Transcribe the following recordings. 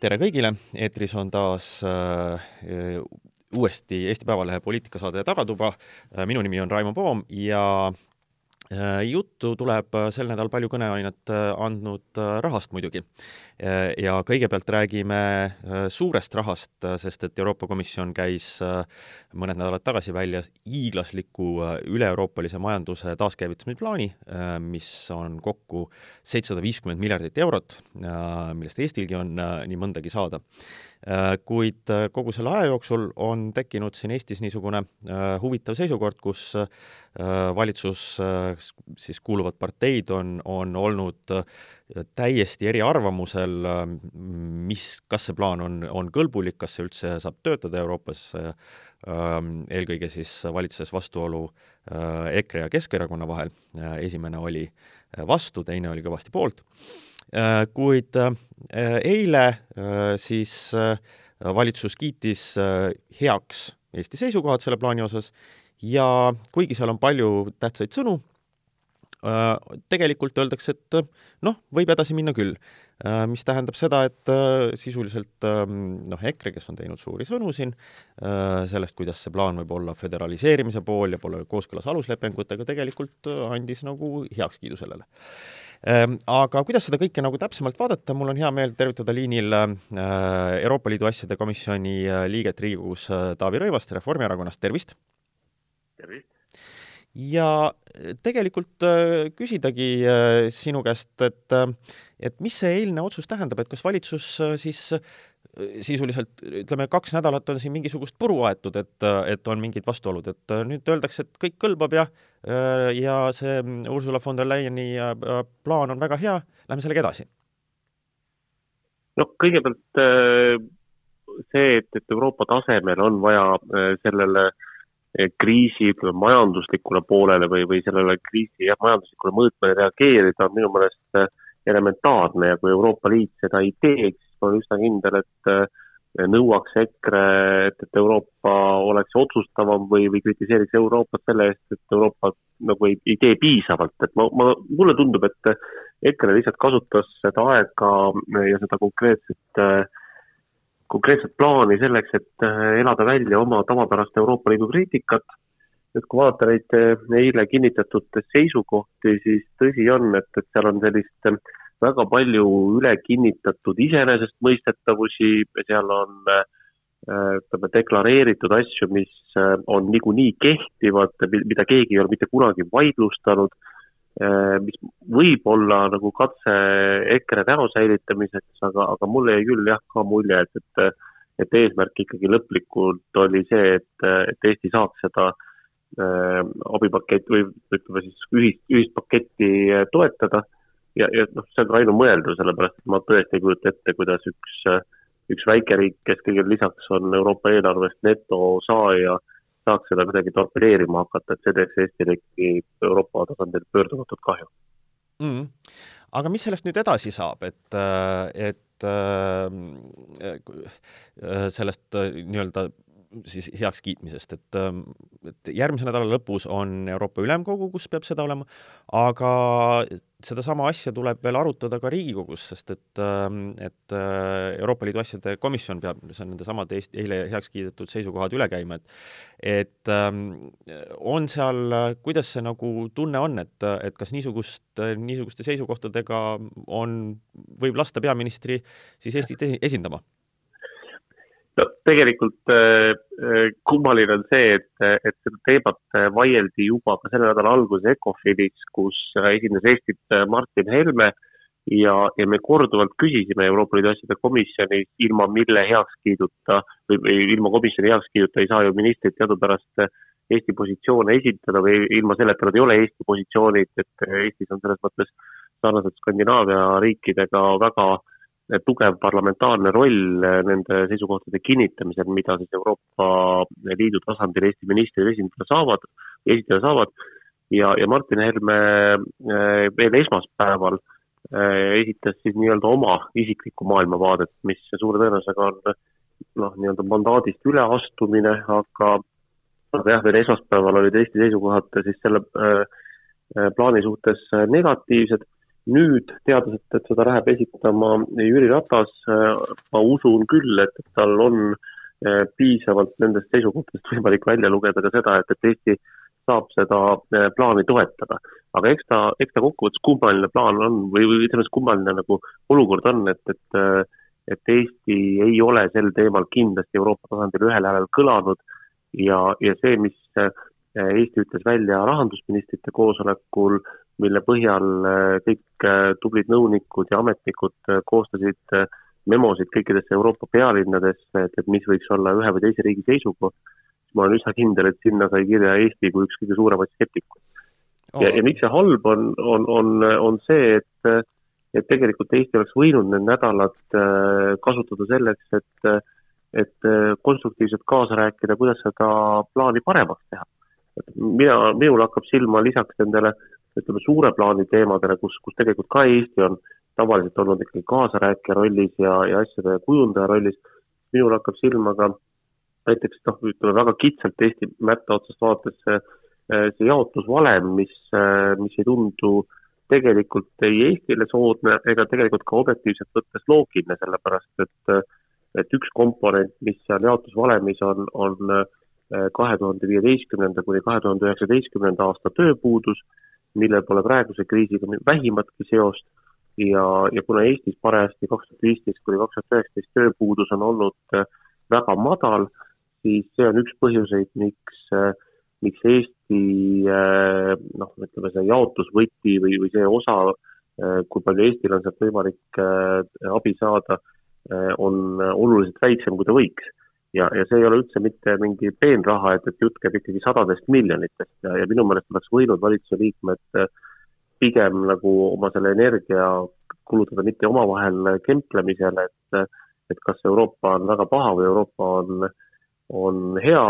tere kõigile, eetris on taas äh, uuesti Eesti Päevalehe poliitikasaade Tagatuba. minu nimi on Raimo Poom ja Äh, juttu tuleb äh, sel nädalal palju kõneainet äh, andnud rahast muidugi. Ja kõigepealt räägime suurest rahast, sest et Euroopa Komisjon käis mõned nädalad tagasi välja hiiglasliku üle-euroopalise majanduse taaskäivitamisplaani, mis on kokku seitsesada viiskümmend miljardit eurot, millest Eestilgi on nii mõndagi saada. Kuid kogu selle aja jooksul on tekkinud siin Eestis niisugune huvitav seisukord, kus Äh, valitsus äh, siis kuuluvad parteid on, on olnud äh, täiesti eriarvamusel, mis, kas see plaan on, on kõlbulik, kas see üldse saab töötada Euroopas, eelkõige siis valitses vastuolu EKRE ja Keskerakonna vahel, esimene oli vastu, teine oli kõvasti poolt, kuid eile siis valitsus kiitis heaks Eesti seisukohad selle plaani osas ja kuigi seal on palju tähtsaid sõnu, äh, tegelikult öeldakse, et noh, võib edasi minna küll. Äh, mis tähendab seda, et äh, sisuliselt ähm, noh, EKRE, kes on teinud suuri sõnu siin sellest, kuidas see plaan võib olla föderaliseerimise pool ja pole kooskõlas aluslepingutega, tegelikult andis nagu heakskiidu sellele ähm, aga kuidas seda kõike nagu täpsemalt vaadata, mul on hea meel tervitada liinil Euroopa Liidu asjade komisjoni liiget Riigikogus Taavi Rõivast Reformierakonnast, tervist! tervist! Ja äh, tegelikult äh, küsidagi äh, sinu käest, et, et mis see eilne otsus tähendab, et kas valitsus siis sisuliselt ütleme, kaks nädalat on siin mingisugust puru aetud, et, et on mingid vastuolud, et nüüd öeldakse, et kõik kõlbab ja ja see Ursula von der Leyeni plaan on väga hea, lähme sellega edasi. no kõigepealt see, et, et Euroopa tasemel on vaja sellele äh, kriisi ütleme majanduslikule poolele või, või sellele kriisi jah, majanduslikule mõõtmele reageerida on minu meelest äh, elementaarne ja kui Euroopa Liit seda ei teeks, siis ma olen üsna kindel, et äh, nõuaks EKRE, et, et Euroopa oleks otsustavam või, või kritiseeriks Euroopat selle eest, et Euroopa nagu ei, ei tee piisavalt, et ma, ma, mulle tundub, et EKRE lihtsalt kasutas seda aega ja seda konkreetset äh, konkreetset plaani selleks, et äh, elada välja oma tavapärast Euroopa Liidu kriitikat. et kui vaadata neid äh, eile kinnitatud seisukohti, siis tõsi on, et, et seal on sellist äh, väga palju üle kinnitatud iseenesestmõistetavusi, seal on ütleme, deklareeritud asju, mis on niikuinii kehtivad, mida keegi ei ole mitte kunagi vaidlustanud mis võib olla nagu katse EKRE näo säilitamiseks, aga, aga mulle jäi küll jah ka mulje, et, et et eesmärk ikkagi lõplikult oli see, et, et Eesti saaks seda äh, abipaketti või ütleme siis ühist, ühist paketti toetada. Ja, ja noh, see on ka ainumõeldav, sellepärast et ma tõesti ei kujuta ette, kuidas üks, üks väikeriik, kes kõigele lisaks on Euroopa eelarvest netosaaja äh, saaks seda kuidagi torpedeerima hakata, et see teeks Eestile ikkagi Euroopa tasandil pöördumatut kahju mm. -hmm. aga mis sellest nüüd edasi saab, et, et sellest nii-öelda siis heakskiitmisest, et, ähm, et järgmise nädala lõpus on Euroopa Ülemkogu, kus peab seda olema, aga sedasama asja tuleb veel arutada ka Riigikogus, sest et, ähm, et äh, Euroopa Liidu asjade komisjon peab, see on nendesamade Eesti eile heaks kiidetud seisukohad üle käima, et et ähm, on seal, kuidas see nagu tunne on, et, et kas niisugust, niisuguste seisukohtadega on, võib lasta peaministri siis Eestit esindama? No tegelikult äh, äh, kummaline on see, et, et seda teemat äh, vaieldi juba ka selle nädala alguses ECOFINis, kus esindas Eestit Martin Helme ja, ja me korduvalt küsisime Euroopa Liidu asjade komisjonis, ilma mille heakskiiduta või ilma komisjoni heakskiiduta ei saa ju ministrid teadupärast Eesti positsioone esitada või ilma selleta nad ei ole Eesti positsioonid, et Eestis on selles mõttes sarnaselt Skandinaavia riikidega väga äh, tugev parlamentaarne roll eh, nende seisukohtade kinnitamisel, mida siis Euroopa Liidu tasandil Eesti ministrid esindada saavad, esitada saavad. Ja, ja Martin Helme eh, veel esmaspäeval eh, esitas siis nii-öelda oma isiklikku maailmavaadet, mis suure tõenäosusega on noh, nii-öelda mandaadist üleastumine, aga aga jah, veel esmaspäeval olid Eesti seisukohad siis selle äh, plaani suhtes negatiivsed nüüd, teades, et, et seda läheb esitama Jüri Ratas, ma usun küll, et, tal on piisavalt nendest seisukohtadest võimalik välja lugeda ka seda, et, et Eesti saab seda plaani toetada. aga eks ta, eks ta kokkuvõttes kummaline plaan on või, või ütleme siis kummaline nagu olukord on, et, et et Eesti ei ole sel teemal kindlasti Euroopa tasandil ühel häälel kõlanud ja, ja see, mis Eesti ütles välja rahandusministrite koosolekul, mille põhjal äh, kõik äh, tublid nõunikud ja ametnikud äh, koostasid memosid kõikidesse Euroopa pealinnadesse, et, et mis võiks olla ühe või teise riigi seisukoht, siis ma olen üsna kindel, et sinna sai kirja Eesti kui üks kõige suuremaid skeptikuid. Oh.. ja, ja miks see halb on, on, on, on see, et, et tegelikult Eesti oleks võinud need nädalad kasutada selleks, et, et konstruktiivselt kaasa rääkida, kuidas seda plaani paremaks teha. Mina, minul hakkab silma lisaks nendele ütleme, suure plaani teemadele, kus, kus tegelikult ka Eesti on tavaliselt olnud ikkagi kaasarääkija rollis ja, ja asjade kujundaja rollis, minul hakkab silma ka näiteks noh, ütleme väga kitsalt Eesti mätta otsast vaadates see, see jaotusvalem, mis, mis ei tundu tegelikult ei Eestile soodne ega tegelikult ka objektiivselt võttes loogiline, sellepärast et et üks komponent, mis seal jaotusvalemis on, on kahe tuhande viieteistkümnenda kuni kahe tuhande üheksateistkümnenda aasta tööpuudus, millel pole praeguse kriisiga vähimatki seost. Ja, ja kuna Eestis parajasti kaks tuhat viisteist kuni kaks tuhat üheksateist tööpuudus on olnud äh, väga madal, siis see on üks põhjuseid, miks, äh, miks Eesti äh, noh, ütleme see jaotusvõti või, või see osa, kui palju Eestil on sealt võimalik abi saada, on oluliselt väiksem, kui ta võiks ja, ja see ei ole üldse mitte mingi peenraha, et, et jutt käib ikkagi sadadest miljonitest ja, ja minu meelest oleks võinud valitsuse liikmed äh, pigem nagu oma selle energia kulutada mitte omavahel kemplemisele, et, et kas Euroopa on väga paha või Euroopa on, on hea,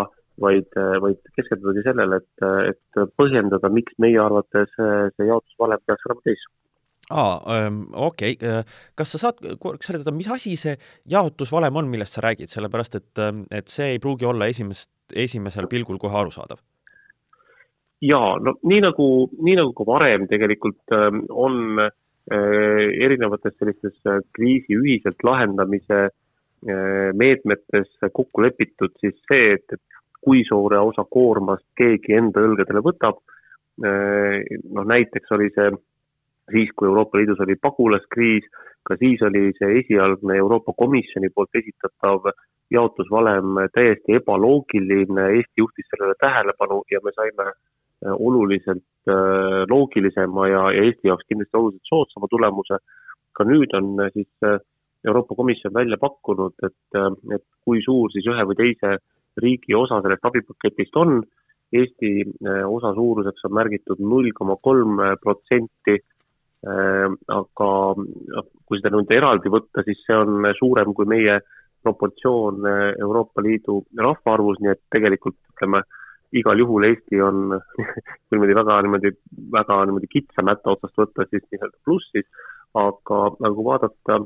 vaid, vaid keskendudagi sellele, et, et põhjendada, miks meie arvates see jaotusvalem peaks olema teistsugune aa ähm,, okei okay., kas sa saad korraks seletada, mis asi see jaotusvalem on, millest sa räägid, sellepärast et, et see ei pruugi olla esimest, esimesel pilgul kohe arusaadav? jaa, no nii nagu, nii nagu ka varem tegelikult ähm, on äh, erinevates sellistes kriisi ühiselt lahendamise äh, meetmetes kokku lepitud, siis see, et, et kui suure osa koormast keegi enda õlgadele võtab äh,, noh näiteks oli see siis, kui Euroopa Liidus oli pagulaskriis, ka siis oli see esialgne Euroopa Komisjoni poolt esitatav jaotusvalem täiesti ebaloogiline, Eesti juhtis sellele tähelepanu ja me saime äh, oluliselt äh, loogilisema ja, ja Eesti jaoks kindlasti oluliselt soodsama tulemuse. ka nüüd on äh, siis Euroopa Komisjon välja pakkunud, et, et kui suur siis ühe või teise riigi osa sellest abipaketist on, Eesti osa suuruseks on märgitud null koma kolm protsenti aga noh, kui seda nüüd eraldi võtta, siis see on suurem kui meie proportsioon eh, Euroopa Liidu rahvaarvus, nii et tegelikult ütleme, igal juhul Eesti on kui niimoodi väga niimoodi, väga niimoodi kitsa mätta otsast võtta, siis nii-öelda plussis, aga, aga kui vaadata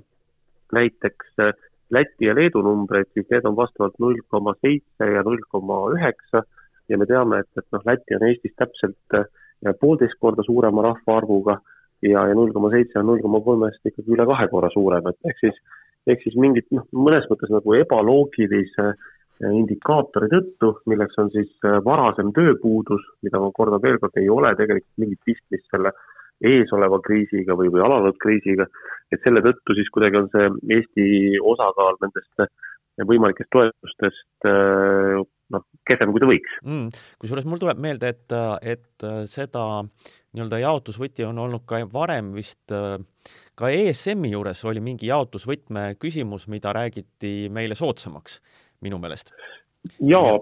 näiteks eh, Läti ja Leedu numbreid, siis need on vastavalt null koma seitse ja null koma üheksa ja me teame, et, et noh, Läti on Eestist täpselt eh, poolteist korda suurema rahvaarvuga ja, ja null koma seitse on null koma kolmest ikkagi üle kahe korra suurem, et ehk siis, ehk siis mingit noh, mõnes mõttes nagu ebaloogilise eh, indikaatori tõttu, milleks on siis eh, varasem tööpuudus, mida ma kordan veel kord, ei ole tegelikult mingit pistmist selle eesoleva kriisiga või, või alanud kriisiga, et selle tõttu siis kuidagi on see Eesti osakaal nendest võimalikest toetustest eh, noh, kehvem, kui ta võiks mm,. kusjuures mul tuleb meelde, et, et seda nii-öelda jaotusvõti on olnud ka varem vist ka ESM-i juures oli mingi jaotusvõtme küsimus, mida räägiti meile soodsamaks, minu meelest. jaa,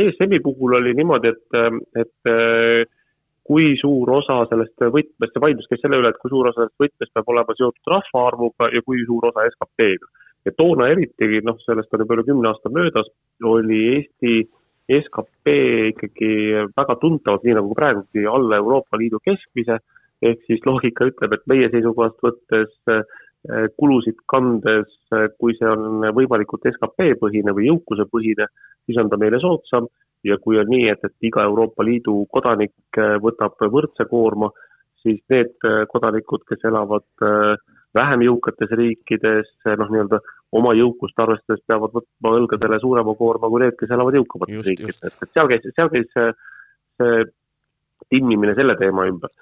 ESM-i puhul oli niimoodi, et, et kui suur osa sellest võtmest, see vaidlus käis selle üle, et kui suur osa sellest võtmest peab olema seotud rahvaarvuga ja kui suur osa SKP-ga ja toona eriti, noh, sellest on juba üle kümne aasta möödas, oli Eesti skp ikkagi väga tuntavalt, nii nagu praegugi, alla Euroopa Liidu keskmise, ehk siis loogika ütleb, et meie seisukohast võttes eh, kulusid kandes, eh, kui see on võimalikult skp põhine või jõukuse põhine, siis on ta meile soodsam. Ja kui on nii, et, et iga Euroopa Liidu kodanik eh, võtab võrdse koorma, siis need kodanikud, kes elavad vähem jõukates riikides, noh, nii-öelda oma jõukust arvestades peavad võtma õlgadele suurema koorma kui need, kes elavad jõukamates riikides, et, seal käis, seal käis see, see timmimine selle teema ümber.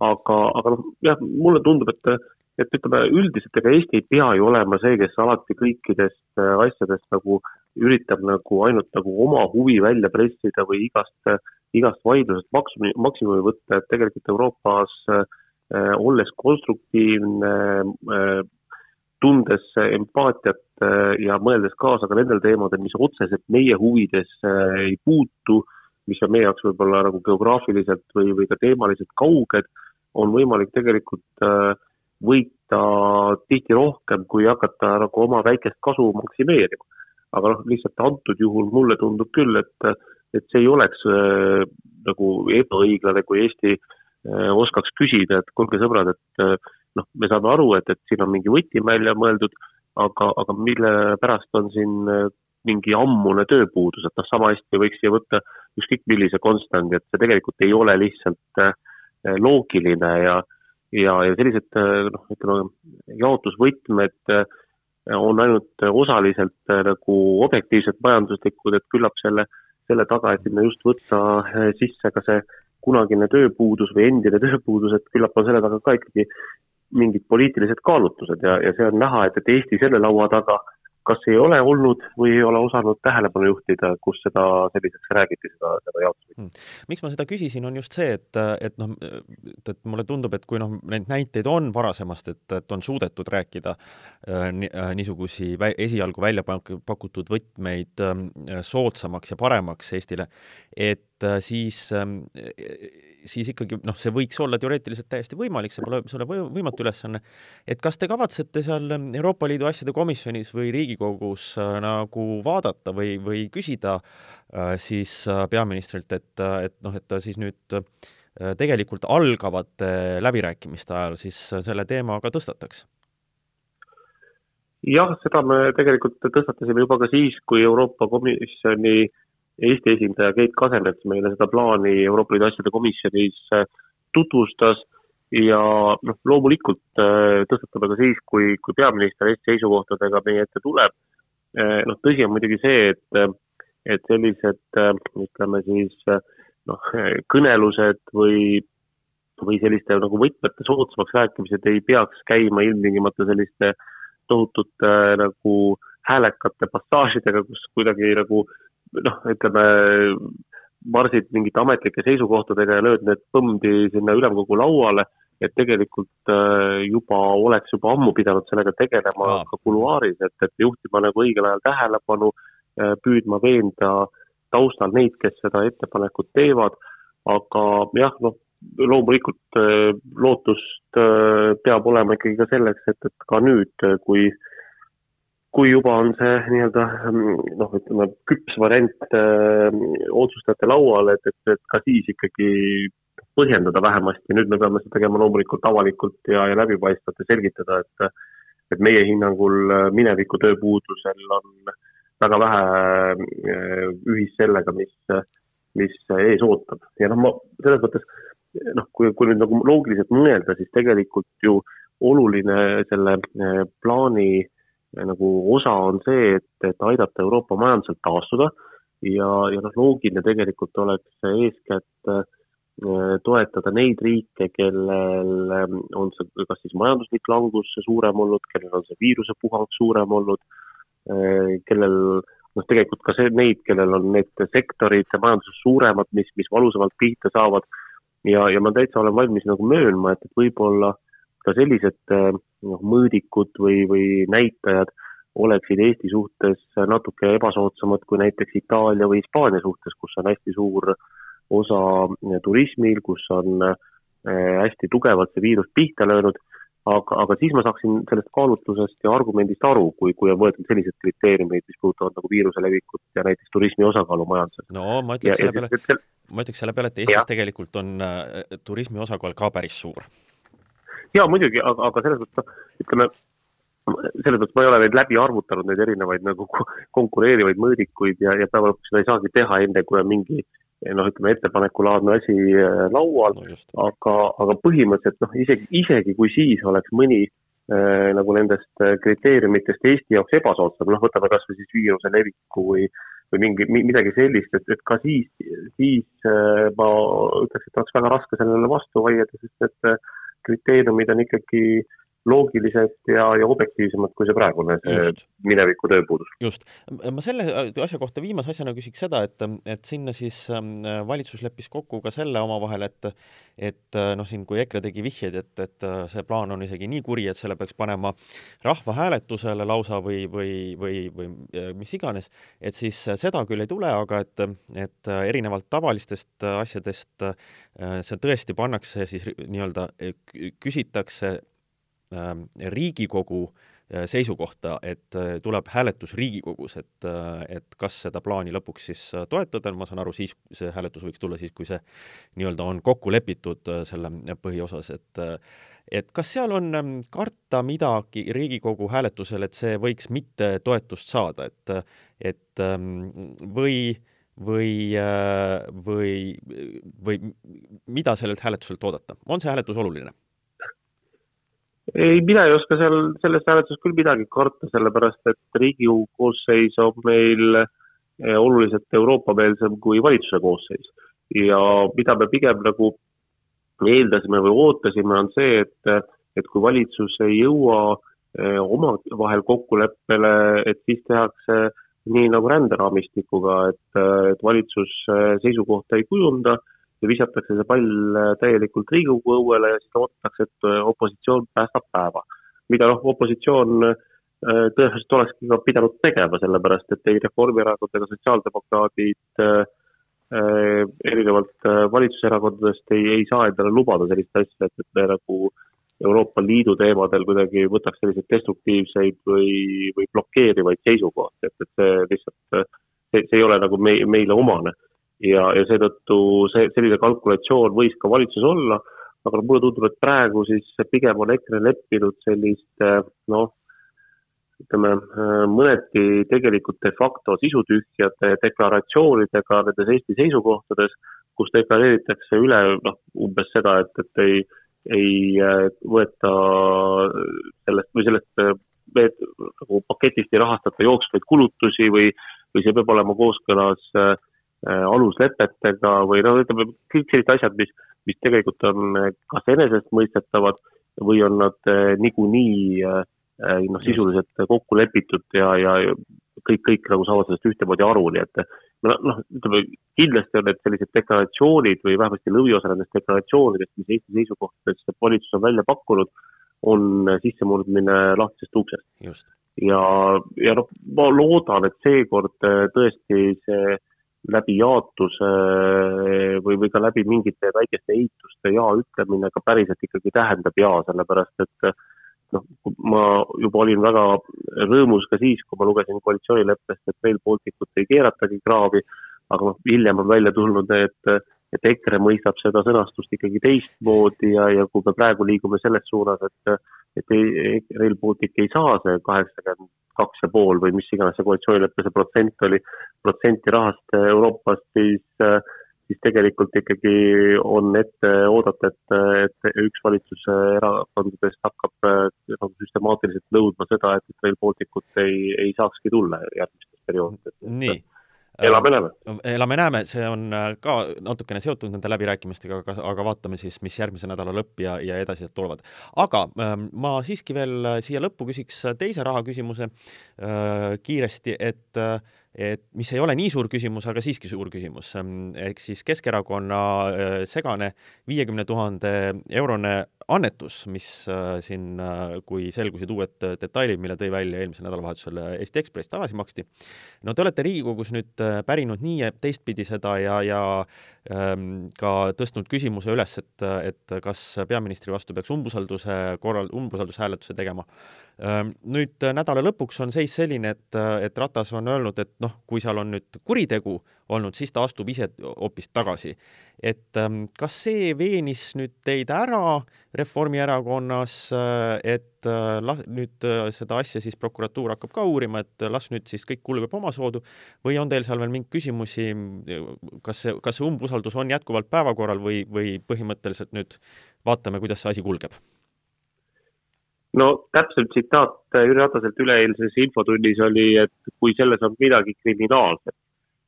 aga, aga noh, jah, mulle tundub, et et ütleme üldiselt, ega Eesti ei pea ju olema see, kes alati kõikidest asjadest nagu üritab nagu ainult nagu oma huvi välja pressida või igast, igast vaidlusest maksumi, maksimumi võtta, et tegelikult Euroopas äh, olles konstruktiivne äh,, tundes empaatiat äh, ja mõeldes kaasa ka nendel teemadel, mis otseselt meie huvides äh, ei puutu, mis on meie jaoks võib-olla nagu geograafiliselt või, või ka teemaliselt kauged, on võimalik tegelikult äh, võita tihti rohkem, kui hakata nagu oma väikest kasu maksimeerima. aga noh, lihtsalt antud juhul mulle tundub küll, et, et see ei oleks äh, nagu ebaõiglane, kui Eesti äh, oskaks küsida, et kuulge sõbrad, et äh, noh, me saame aru, et, et siin on mingi võti välja mõeldud, aga, aga mille pärast on siin äh, mingi ammune tööpuudus, et noh, sama hästi võiks siia võtta ükskõik millise konstandi, et see tegelikult ei ole lihtsalt äh, loogiline ja ja, ja sellised äh, noh, ütleme jaotusvõtmed äh, on ainult osaliselt äh, nagu objektiivselt majanduslikud, et küllap selle, selle taga, et sinna just võtta sisse ka see kunagine tööpuudus või endine tööpuudus, et küllap on selle taga ka ikkagi mingid poliitilised kaalutlused ja, ja see on näha, et, et Eesti selle laua taga äh, kas ei ole olnud või ei ole osanud tähelepanu juhtida, kus seda selliseks räägiti, seda, seda jaotust hmm.? miks ma seda küsisin, on just see, et, et noh, et, et mulle tundub, et kui noh, neid näiteid on varasemast, et, et on suudetud rääkida äh, niisugusi vä esialgu välja pakutud võtmeid äh, soodsamaks ja paremaks Eestile, et äh, siis äh, siis ikkagi noh, see võiks olla teoreetiliselt täiesti võimalik, see pole, see pole võimatu ülesanne. et kas te kavatsete seal Euroopa Liidu asjade komisjonis või Riigikogus äh, nagu vaadata või, või küsida äh, siis peaministrilt, et, et noh, et ta siis nüüd tegelikult algavate läbirääkimiste ajal siis selle teema ka tõstataks? jah, seda me tegelikult tõstatasime juba ka siis, kui Euroopa Komisjoni äh, Eesti esindaja Keit Kasemets meile seda plaani Euroopa Liidu asjade komisjonis äh, tutvustas ja noh, loomulikult äh, tõstatame ka siis, kui, kui peaminister Eesti seisukohtadega meie ette tuleb. Äh, noh, tõsi on muidugi see, et, et sellised ütleme siis noh, kõnelused või, või selliste nagu võtmete soodsamaks rääkimised ei peaks käima ilmtingimata selliste tohutute nagu häälekate passaažidega, kus kuidagi nagu noh, ütleme, marsid mingite ametlike seisukohtadega ja lööd need põmdi sinna ülemkogu lauale, et tegelikult äh, juba oleks juba ammu pidanud sellega tegelema Aa. ka kuluaaris, et, et juhtima nagu õigel ajal tähelepanu, äh, püüdma veenda taustal neid, kes seda ettepanekut teevad, aga jah, noh, loomulikult äh, lootust peab olema ikkagi ka selleks, et, et ka nüüd, kui äh, kui juba on see nii-öelda noh, ütleme küps variant öö, äh, otsustajate laual, et, et, et ka siis ikkagi põhjendada vähemasti, nüüd me peame seda tegema loomulikult avalikult ja, ja läbipaistvalt ja selgitada, et et meie hinnangul mineviku tööpuudusel on väga vähe äh, ühist sellega, mis, mis ees ootab. ja noh, ma selles mõttes noh, kui, kui nüüd nagu loogiliselt mõelda, siis tegelikult ju oluline selle plaani nagu osa on see, et, et aidata Euroopa majandusel taastuda ja, ja noh, loogiline tegelikult oleks eeskätt äh, toetada neid riike, kellel ähm, on see kas siis majanduslik langus suurem olnud, kellel on see viirusepuhang suurem olnud, äh, kellel noh, tegelikult ka see, neid, kellel on need sektorid majanduses suuremad, mis, mis valusamalt pihta saavad. Ja, ja ma täitsa olen valmis nagu möönma, et, et võib-olla ka sellised äh, noh, mõõdikud või, või näitajad oleksid Eesti suhtes natuke ebasoodsamad kui näiteks Itaalia või Hispaania suhtes, kus on hästi suur osa turismil, kus on äh, hästi tugevalt see viirus pihta löönud, aga, aga siis ma saaksin sellest kaalutlusest ja argumendist aru, kui, kui on võetud sellised kriteeriumid, mis puudutavad nagu viiruse levikut ja näiteks turismi osakaalu majanduses. no ma ütleks selle peale, ma ütleks selle peale, et Eestis ja. tegelikult on äh, turismi osakaal ka päris suur jaa, muidugi, aga, aga selles mõttes noh, ütleme, selles mõttes ma ei ole neid läbi arvutanud, neid erinevaid nagu konkureerivaid mõõdikuid ja, ja päeva lõpuks seda ei saagi teha enne, kui on mingi noh, ütleme ettepanekulaadne asi laual. No, aga, aga põhimõtteliselt noh, isegi, isegi kui siis oleks mõni äh, nagu nendest kriteeriumitest Eesti jaoks ebasoodsam, noh, võtame kas või siis viiruse leviku või, või mingi, midagi sellist, et, et ka siis, siis äh, ma ütleks, et oleks väga raske sellele vastu vaielda, sest et kriteeriumid on ikkagi äh, loogilised ja, ja objektiivsemad kui see praegune, see mineviku tööpuudus. just. ma selle asja kohta viimase asjana küsiks seda, et, et sinna siis ähm, valitsus leppis kokku ka selle omavahel, et et noh, siin kui EKRE tegi vihjeid, et, et see plaan on isegi nii kuri, et selle peaks panema rahvahääletusele lausa või, või, või, või mis iganes, et siis seda küll ei tule, aga et, et erinevalt tavalistest asjadest see tõesti pannakse siis nii-öelda, küsitakse Riigikogu äh, seisukohta, et äh, tuleb hääletus Riigikogus, et, äh, et kas seda plaani lõpuks siis toetada, ma saan aru, siis see hääletus võiks tulla siis, kui see nii-öelda on kokku lepitud selle põhiosas, et et kas seal on ähm, karta midagi Riigikogu hääletusel, et see võiks mitte toetust saada, et et ähm, või või, või, või mida sellelt hääletuselt oodata, on see hääletus oluline? Ei, mina ei oska seal sellest hääletusest küll midagi karta, sellepärast et Riigikogu koosseis on meil eh, oluliselt Euroopa-meelsem kui valitsuse koosseis. ja mida me pigem nagu eeldasime või ootasime, on see, et, et kui valitsus ei jõua eh, omavahel kokkuleppele, et siis tehakse nii nagu ränderaamistikuga, et, et valitsus eh, seisukohta ei kujunda ja visatakse see pall äh, täielikult Riigikogu õuele ja siis oodatakse, et äh, opositsioon päästab päeva. mida noh, opositsioon äh, tõenäoliselt olekski ka pidanud tegema, sellepärast et ei Reformierakond ega sotsiaaldemokraadid erinevalt valitsuserakondadest ei, ei saa endale lubada sellist asja, et, et me nagu Euroopa Liidu teemadel kuidagi võtaks selliseid destruktiivseid või, või blokeerivaid seisukohti, et, et see lihtsalt, see, see ei ole nagu me, meile omane ja, ja seetõttu see, selline kalkulatsioon võis ka valitsuses olla, aga mulle tundub, et praegu siis pigem on EKRE leppinud selliste noh, ütleme mõneti tegelikult de facto sisutühjade deklaratsioonidega nendes Eesti seisukohtades, kus deklareeritakse üle noh, umbes seda, et, et ei, ei äh, võeta sellest või sellest need nagu paketist ei rahastata jooksvaid kulutusi või, või see peab olema kooskõlas äh, Äh, aluslepetega või noh, ütleme kõik sellised asjad, mis, mis tegelikult on äh, kas enesestmõistetavad või on nad äh, niikuinii noh, sisuliselt kokku lepitud ja, ja kõik, kõik nagu saavad sellest ühtemoodi aru, nii et noh, ütleme kindlasti on need sellised deklaratsioonid või vähemasti lõviosa nendest deklaratsioonidest, mis Eesti seisukohtadest valitsus on välja pakkunud, on sissemurdmine lahtisest uksest. ja, ja noh, ma loodan, et seekord tõesti see läbi jaotuse või, või ka läbi mingite väikeste ehituste ja ütlemine ka päriselt ikkagi tähendab ja, sellepärast et noh, ma juba olin väga rõõmus ka siis, kui ma lugesin koalitsioonileppest, et Rail Balticut ei keeratagi kraavi, aga noh, hiljem on välja tulnud, et et EKRE mõistab seda sõnastust ikkagi teistmoodi ja, ja kui me praegu liigume selles suunas, et et ei, Rail Baltic ei saa see kaheksakümmend kaks ja pool või mis iganes see koalitsioonileppe see protsent oli, protsenti rahast Euroopast, siis siis tegelikult ikkagi on ette oodata, et, et üks valitsuse erakondadest hakkab nagu süstemaatiliselt nõudma seda, et Rail Balticut ei, ei saakski tulla järgmistes perioodides. nii elame-näeme. elame-näeme, see on äh, ka natukene seotud nende läbirääkimistega, aga, aga vaatame siis, mis järgmise nädala lõpp ja, ja edasi tulevad. aga ähm, ma siiski veel äh, siia lõppu küsiks teise rahaküsimuse äh, kiiresti, et äh, et mis ei ole nii suur küsimus, aga siiski suur küsimus. ehk siis Keskerakonna äh, segane viiekümne tuhande eurone annetus, mis äh, siin, äh, kui selgusid uued detailid, mille tõi välja eelmisel nädalavahetusel Eesti Ekspress, tagasi maksti. no te olete Riigikogus nüüd pärinud nii ja teistpidi seda ja, ja ähm, ka tõstnud küsimuse üles, et, et kas peaministri vastu peaks umbusalduse korral, umbusaldushääletuse tegema Nüüd nädala lõpuks on seis selline, et, et Ratas on öelnud, et noh, kui seal on nüüd kuritegu olnud, siis ta astub ise hoopis tagasi. et ähm, kas see veenis nüüd teid ära Reformierakonnas, äh, et äh, lah-, nüüd äh, seda asja siis prokuratuur hakkab ka uurima, et las nüüd siis kõik kulgeb omasoodu või on teil seal veel mingeid küsimusi, kas see, kas see umbusaldus on jätkuvalt päevakorral või, või põhimõtteliselt nüüd vaatame, kuidas see asi kulgeb? No täpselt tsitaat Jüri Rataselt üleeilses infotunnis oli, et kui selles on midagi kriminaalset,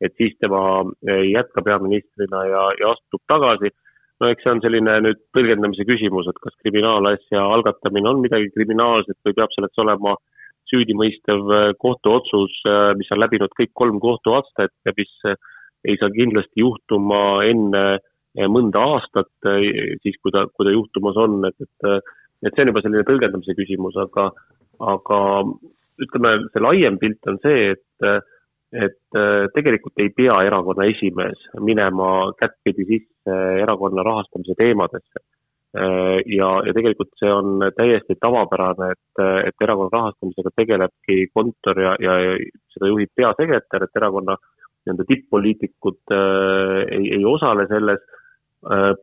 et siis tema ei jätka peaministrina ja, ja astub tagasi. no eks see on selline nüüd tõlgendamise küsimus, et kas kriminaalasja algatamine on midagi kriminaalset või peab selleks olema süüdimõistev kohtuotsus, mis on läbinud kõik kolm kohtuastet ja mis ei saa kindlasti juhtuma enne mõnda aastat, siis kui ta, kui ta juhtumas on, et, et et see on juba selline tõlgendamise küsimus, aga, aga ütleme, see laiem pilt on see, et, et tegelikult ei pea erakonna esimees minema kättpidi sisse erakonna rahastamise teemadesse. ja, ja tegelikult see on täiesti tavapärane, et, et erakonna rahastamisega tegelebki kontor ja, ja seda juhib peasekretär, et erakonna nii-öelda tipp-poliitikud äh, ei, ei osale selles Äh,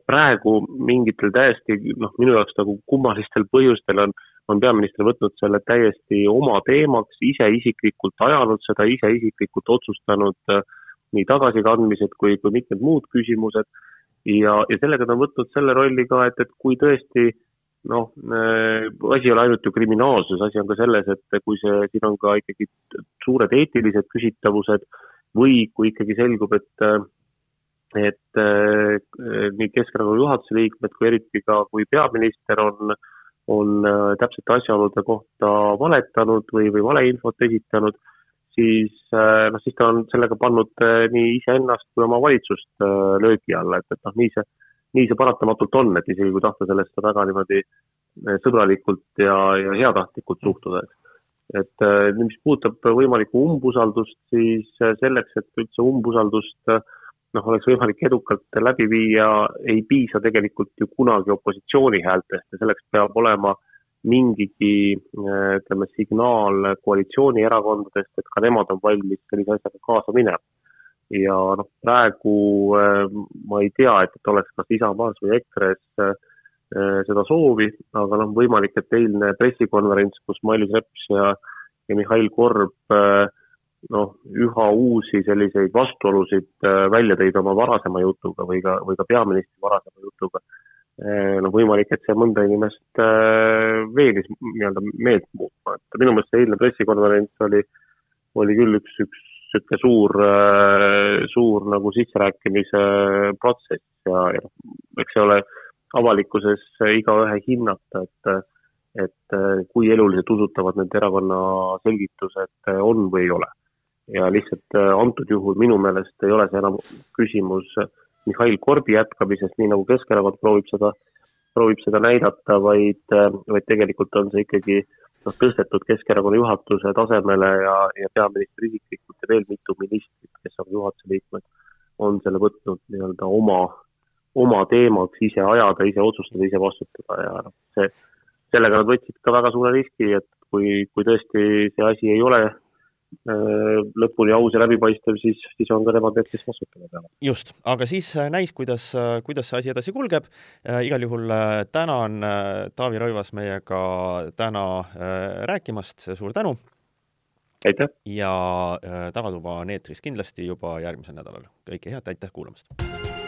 praegu mingitel täiesti noh, minu jaoks nagu kummalistel põhjustel on, on peaminister võtnud selle täiesti oma teemaks, ise isiklikult ajanud seda, ise isiklikult otsustanud äh, nii tagasikandmised kui, kui mitmed muud küsimused. ja, ja sellega ta on võtnud selle rolli ka, et, et kui tõesti noh, äh, asi ei ole ainult ju kriminaalsus, asi on ka selles, et kui see, siin on ka ikkagi suured eetilised küsitavused või kui ikkagi selgub, et et äh, nii Keskerakonna juhatuse liikmed kui eriti ka, kui peaminister on, on äh, täpsete asjaolude kohta valetanud või, või valeinfot esitanud, siis äh, noh, siis ta on sellega pannud nii iseennast kui oma valitsust löögi alla, et, et noh, nii see, nii see paratamatult on, et isegi kui tahta sellesse väga niimoodi sõbralikult ja, ja heatahtlikult suhtuda, eks. Et mis puudutab võimalikku umbusaldust, siis selleks, et üldse umbusaldust äh, noh, oleks võimalik edukalt läbi viia, ei piisa tegelikult ju kunagi opositsiooni häältest ja selleks peab olema mingigi ütleme, signaal koalitsioonierakondadest, et ka nemad on valmis sellise asjaga kaasa minema. ja noh, praegu äh, ma ei tea, et, oleks kas Isamaas või EKRE-s äh, seda soovi, aga noh, võimalik, et eilne pressikonverents, kus Mailis Reps ja, ja Mihhail Korb äh, noh, üha uusi selliseid vastuolusid äh, välja tõid oma varasema jutuga või ka, või ka peaministri varasema jutuga. Äh, noh, võimalik, et see mõnda inimest äh, veenis nii-öelda meelt muutma, et minu meelest see eilne pressikonverents oli, oli küll üks, üks niisugune suur, suur nagu sisserääkimise protsess ja, ja noh, eks see ole avalikkuses igaühe hinnata, et et kui eluliselt usutavad need erakonna selgitused on või ei ole ja lihtsalt äh, antud juhul minu meelest ei ole see enam küsimus Mihhail Korbi jätkamisest, nii nagu Keskerakond proovib seda, proovib seda näidata, vaid, äh, vaid tegelikult on see ikkagi noh, tõstetud Keskerakonna juhatuse tasemele ja, ja peaminister isiklikult ja veel mitu ministrit, kes on juhatuse liikmed, on selle võtnud nii-öelda oma, oma teemaks ise ajada, ise otsustada, ise vastutada ja noh, see, sellega nad võtsid ka väga suure riski, et kui, kui tõesti see asi ei ole Äh, lõpuni aus ja läbipaistev, siis, siis on ka nemad need, kes vastutama peavad. just, aga siis äh, näis, kuidas, äh, kuidas see asi edasi kulgeb. igal juhul tänan Taavi Rõivas meiega täna rääkimast, suur tänu! aitäh! ja Tagatuba on eetris kindlasti juba järgmisel nädalal. kõike head, aitäh kuulamast!